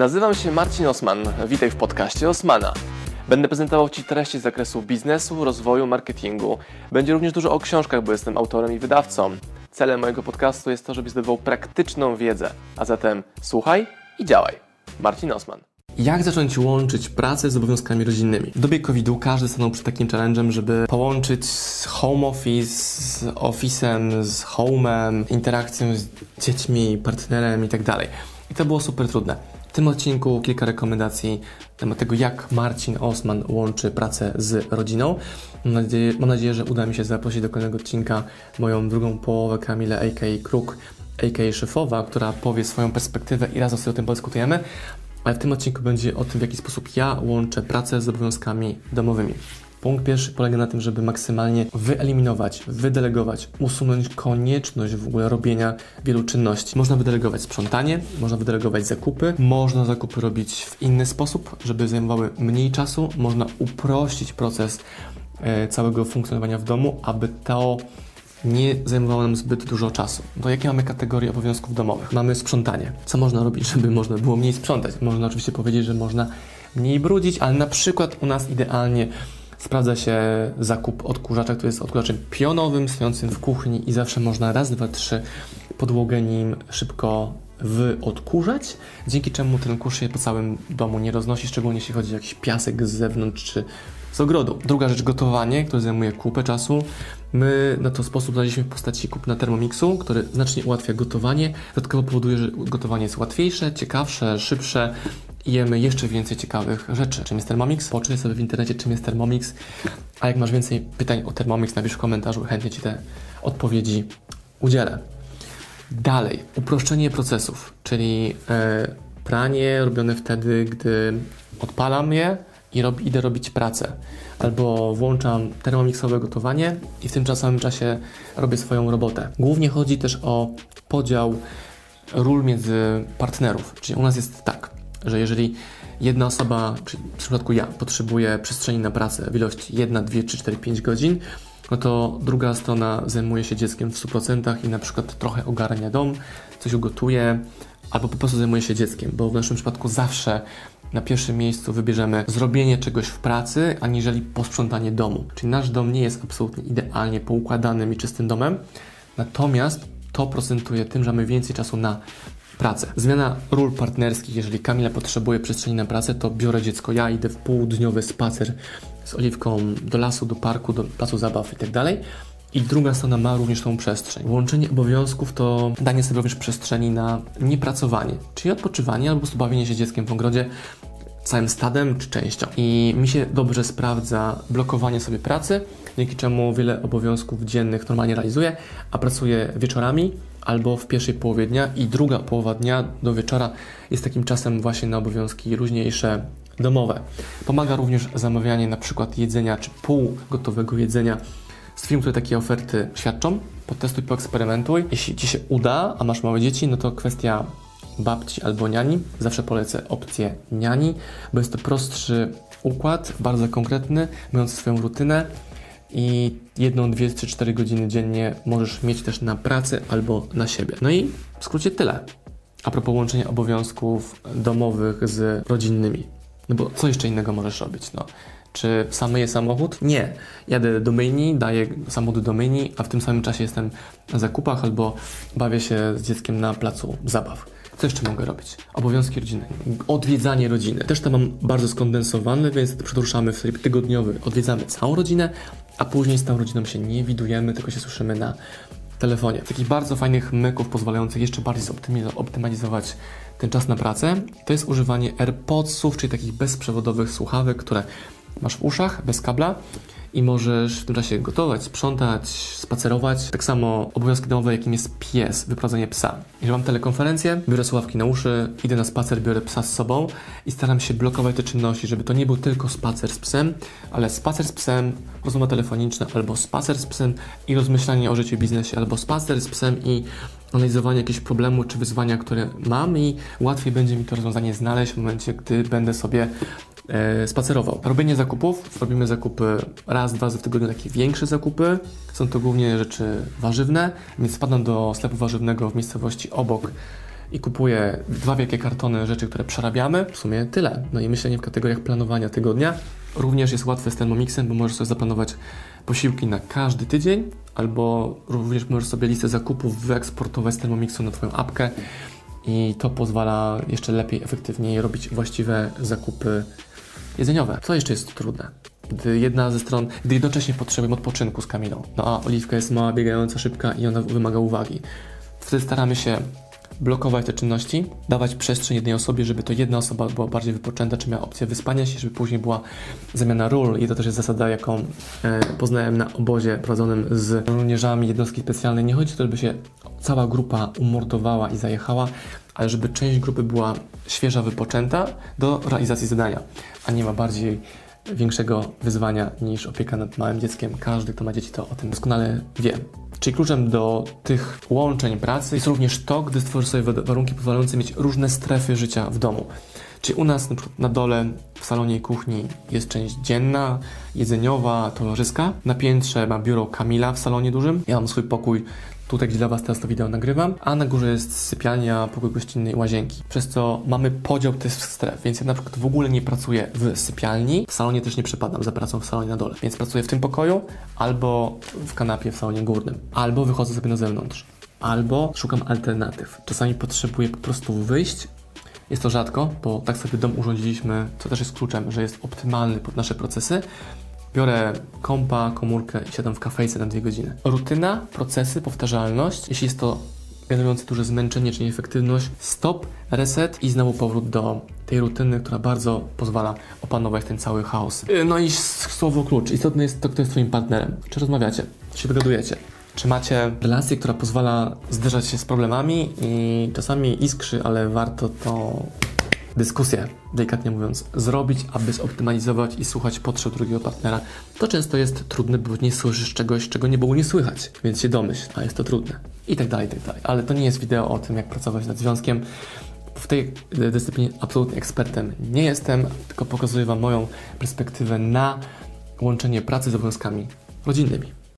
Nazywam się Marcin Osman. Witaj w podcaście Osmana. Będę prezentował Ci treści z zakresu biznesu, rozwoju, marketingu. Będzie również dużo o książkach, bo jestem autorem i wydawcą. Celem mojego podcastu jest to, żebyś zdobywał praktyczną wiedzę. A zatem słuchaj i działaj. Marcin Osman. Jak zacząć łączyć pracę z obowiązkami rodzinnymi? W dobie COVID-u każdy stanął przed takim challenge'em, żeby połączyć home office z office'em, z home'em, interakcją z dziećmi, partnerem itd. Tak I to było super trudne. W tym odcinku kilka rekomendacji na temat tego, jak Marcin Osman łączy pracę z rodziną. Mam nadzieję, mam nadzieję, że uda mi się zaprosić do kolejnego odcinka moją drugą połowę Kamilę a.k.a. Kruk, a.k.a. Szefowa, która powie swoją perspektywę i razem sobie o tym podyskutujemy. Ale w tym odcinku będzie o tym, w jaki sposób ja łączę pracę z obowiązkami domowymi. Punkt pierwszy polega na tym, żeby maksymalnie wyeliminować, wydelegować, usunąć konieczność w ogóle robienia wielu czynności. Można wydelegować sprzątanie, można wydelegować zakupy, można zakupy robić w inny sposób, żeby zajmowały mniej czasu, można uprościć proces e, całego funkcjonowania w domu, aby to nie zajmowało nam zbyt dużo czasu. To jakie mamy kategorie obowiązków domowych? Mamy sprzątanie. Co można robić, żeby można było mniej sprzątać? Można oczywiście powiedzieć, że można mniej brudzić, ale na przykład u nas idealnie sprawdza się zakup odkurzacza, który jest odkurzaczem pionowym, stojącym w kuchni i zawsze można raz, dwa, trzy podłogę nim szybko wyodkurzać, dzięki czemu ten kurz się po całym domu nie roznosi, szczególnie jeśli chodzi o jakiś piasek z zewnątrz czy z ogrodu. Druga rzecz, gotowanie, które zajmuje kupę czasu. My na to sposób znaleźliśmy w postaci kupna Thermomixu, który znacznie ułatwia gotowanie. Dodatkowo powoduje, że gotowanie jest łatwiejsze, ciekawsze, szybsze jemy jeszcze więcej ciekawych rzeczy. Czym jest Thermomix? Poczytaj sobie w internecie, czym jest Thermomix. A jak masz więcej pytań o Thermomix, napisz w komentarzu, chętnie Ci te odpowiedzi udzielę. Dalej, uproszczenie procesów, czyli e, pranie robione wtedy, gdy odpalam je i rob, idę robić pracę. Albo włączam termomiksowe gotowanie i w tym samym czasie robię swoją robotę. Głównie chodzi też o podział ról między partnerów. Czyli u nas jest tak, że jeżeli jedna osoba, w przypadku ja, potrzebuje przestrzeni na pracę w ilości 1, 2, 3, 4, 5 godzin, no to druga strona zajmuje się dzieckiem w 100% i na przykład trochę ogarnia dom, coś ugotuje, albo po prostu zajmuje się dzieckiem, bo w naszym przypadku zawsze na pierwszym miejscu wybierzemy zrobienie czegoś w pracy, aniżeli posprzątanie domu. Czyli nasz dom nie jest absolutnie idealnie poukładanym i czystym domem, natomiast to procentuje tym, że mamy więcej czasu na pracę. Zmiana ról partnerskich, jeżeli Kamila potrzebuje przestrzeni na pracę, to biorę dziecko, ja idę w półdniowy spacer z Oliwką do lasu, do parku, do placu zabaw itd. I druga strona ma również tą przestrzeń. Łączenie obowiązków to danie sobie również przestrzeni na niepracowanie, czyli odpoczywanie albo po prostu bawienie się dzieckiem w ogrodzie całym stadem czy częścią. I mi się dobrze sprawdza blokowanie sobie pracy, dzięki czemu wiele obowiązków dziennych normalnie realizuję, a pracuję wieczorami albo w pierwszej połowie dnia i druga połowa dnia do wieczora jest takim czasem właśnie na obowiązki luźniejsze domowe. Pomaga również zamawianie na przykład jedzenia czy półgotowego jedzenia z firm, które takie oferty świadczą. Potestuj, poeksperymentuj. Jeśli Ci się uda, a masz małe dzieci, no to kwestia babci albo niani. Zawsze polecę opcję niani, bo jest to prostszy układ, bardzo konkretny, mający swoją rutynę i jedną, dwie, trzy, cztery godziny dziennie możesz mieć też na pracę albo na siebie. No i w skrócie tyle. A propos łączenia obowiązków domowych z rodzinnymi. No bo co jeszcze innego możesz robić? No, czy sam myję samochód? Nie. Jadę do myjni, daję samochód do myjni, a w tym samym czasie jestem na zakupach albo bawię się z dzieckiem na placu zabaw. Co jeszcze mogę robić? Obowiązki rodzinne. Odwiedzanie rodziny. Też to mam bardzo skondensowane, więc przedłużamy w tryb tygodniowy. Odwiedzamy całą rodzinę, a później z tą rodziną się nie widujemy, tylko się słyszymy na telefonie. Takich bardzo fajnych myków pozwalających jeszcze bardziej zoptymalizować ten czas na pracę to jest używanie AirPodsów, czyli takich bezprzewodowych słuchawek, które masz w uszach, bez kabla i możesz w tym czasie gotować, sprzątać, spacerować. Tak samo obowiązki domowe, jakim jest pies, wyprowadzenie psa. Jeżeli mam telekonferencję, biorę słuchawki na uszy, idę na spacer, biorę psa z sobą i staram się blokować te czynności, żeby to nie był tylko spacer z psem, ale spacer z psem, rozmowa telefoniczna, albo spacer z psem i rozmyślanie o życiu biznesie, albo spacer z psem i analizowanie jakiegoś problemu czy wyzwania, które mam i łatwiej będzie mi to rozwiązanie znaleźć w momencie, gdy będę sobie spacerował. Robienie zakupów. Robimy zakupy raz, dwa razy w tygodniu, takie większe zakupy. Są to głównie rzeczy warzywne, więc spadam do sklepu warzywnego w miejscowości obok i kupuję dwa wielkie kartony rzeczy, które przerabiamy, w sumie tyle. No i myślenie w kategoriach planowania tygodnia również jest łatwe z Thermomixem, bo możesz sobie zaplanować posiłki na każdy tydzień, albo również możesz sobie listę zakupów wyeksportować z Thermomixu na Twoją apkę i to pozwala jeszcze lepiej, efektywniej robić właściwe zakupy jedzeniowe. Co jeszcze jest trudne? Gdy jedna ze stron, gdy jednocześnie potrzebujemy odpoczynku z Kamilą, no a Oliwka jest mała, biegająca, szybka i ona wymaga uwagi. Wtedy staramy się blokować te czynności, dawać przestrzeń jednej osobie, żeby to jedna osoba była bardziej wypoczęta, czy miała opcję wyspania się, żeby później była zamiana ról i to też jest zasada, jaką e, poznałem na obozie prowadzonym z żołnierzami jednostki specjalnej. Nie chodzi o to, żeby się cała grupa umordowała i zajechała, ale żeby część grupy była świeża, wypoczęta do realizacji zadania, a nie ma bardziej większego wyzwania niż opieka nad małym dzieckiem. Każdy, kto ma dzieci, to o tym doskonale wie. Czyli kluczem do tych łączeń pracy jest również to, gdy stworzysz sobie warunki pozwalające mieć różne strefy życia w domu. Czyli u nas na, na dole w salonie i kuchni jest część dzienna, jedzeniowa, towarzyska. Na piętrze ma biuro Kamila w salonie dużym. Ja mam swój pokój tutaj, gdzie dla Was teraz to wideo nagrywam, a na górze jest sypialnia, pokój gościnny i łazienki. Przez co mamy podział tych stref, więc ja na przykład w ogóle nie pracuję w sypialni, w salonie też nie przepadam za pracą w salonie na dole, więc pracuję w tym pokoju albo w kanapie w salonie górnym, albo wychodzę sobie na zewnątrz, albo szukam alternatyw. Czasami potrzebuję po prostu wyjść, jest to rzadko, bo tak sobie dom urządziliśmy, co też jest kluczem, że jest optymalny pod nasze procesy, Biorę kompa, komórkę i siadam w kafejce na dwie godziny. Rutyna, procesy, powtarzalność. Jeśli jest to generujące duże zmęczenie czy nieefektywność, stop, reset i znowu powrót do tej rutyny, która bardzo pozwala opanować ten cały chaos. Y, no i słowo klucz. Istotne jest to, kto jest Twoim partnerem. Czy rozmawiacie? Czy się dogadujecie? Czy macie relację, która pozwala zderzać się z problemami i czasami iskrzy, ale warto to dyskusję, delikatnie mówiąc, zrobić, aby zoptymalizować i słuchać potrzeb drugiego partnera, to często jest trudne, bo nie słyszysz czegoś, czego nie było nie słychać, więc się domyśl, a jest to trudne. I tak dalej, i tak dalej. Ale to nie jest wideo o tym, jak pracować nad związkiem. W tej dyscyplinie absolutnie ekspertem nie jestem, tylko pokazuję Wam moją perspektywę na łączenie pracy z obowiązkami rodzinnymi.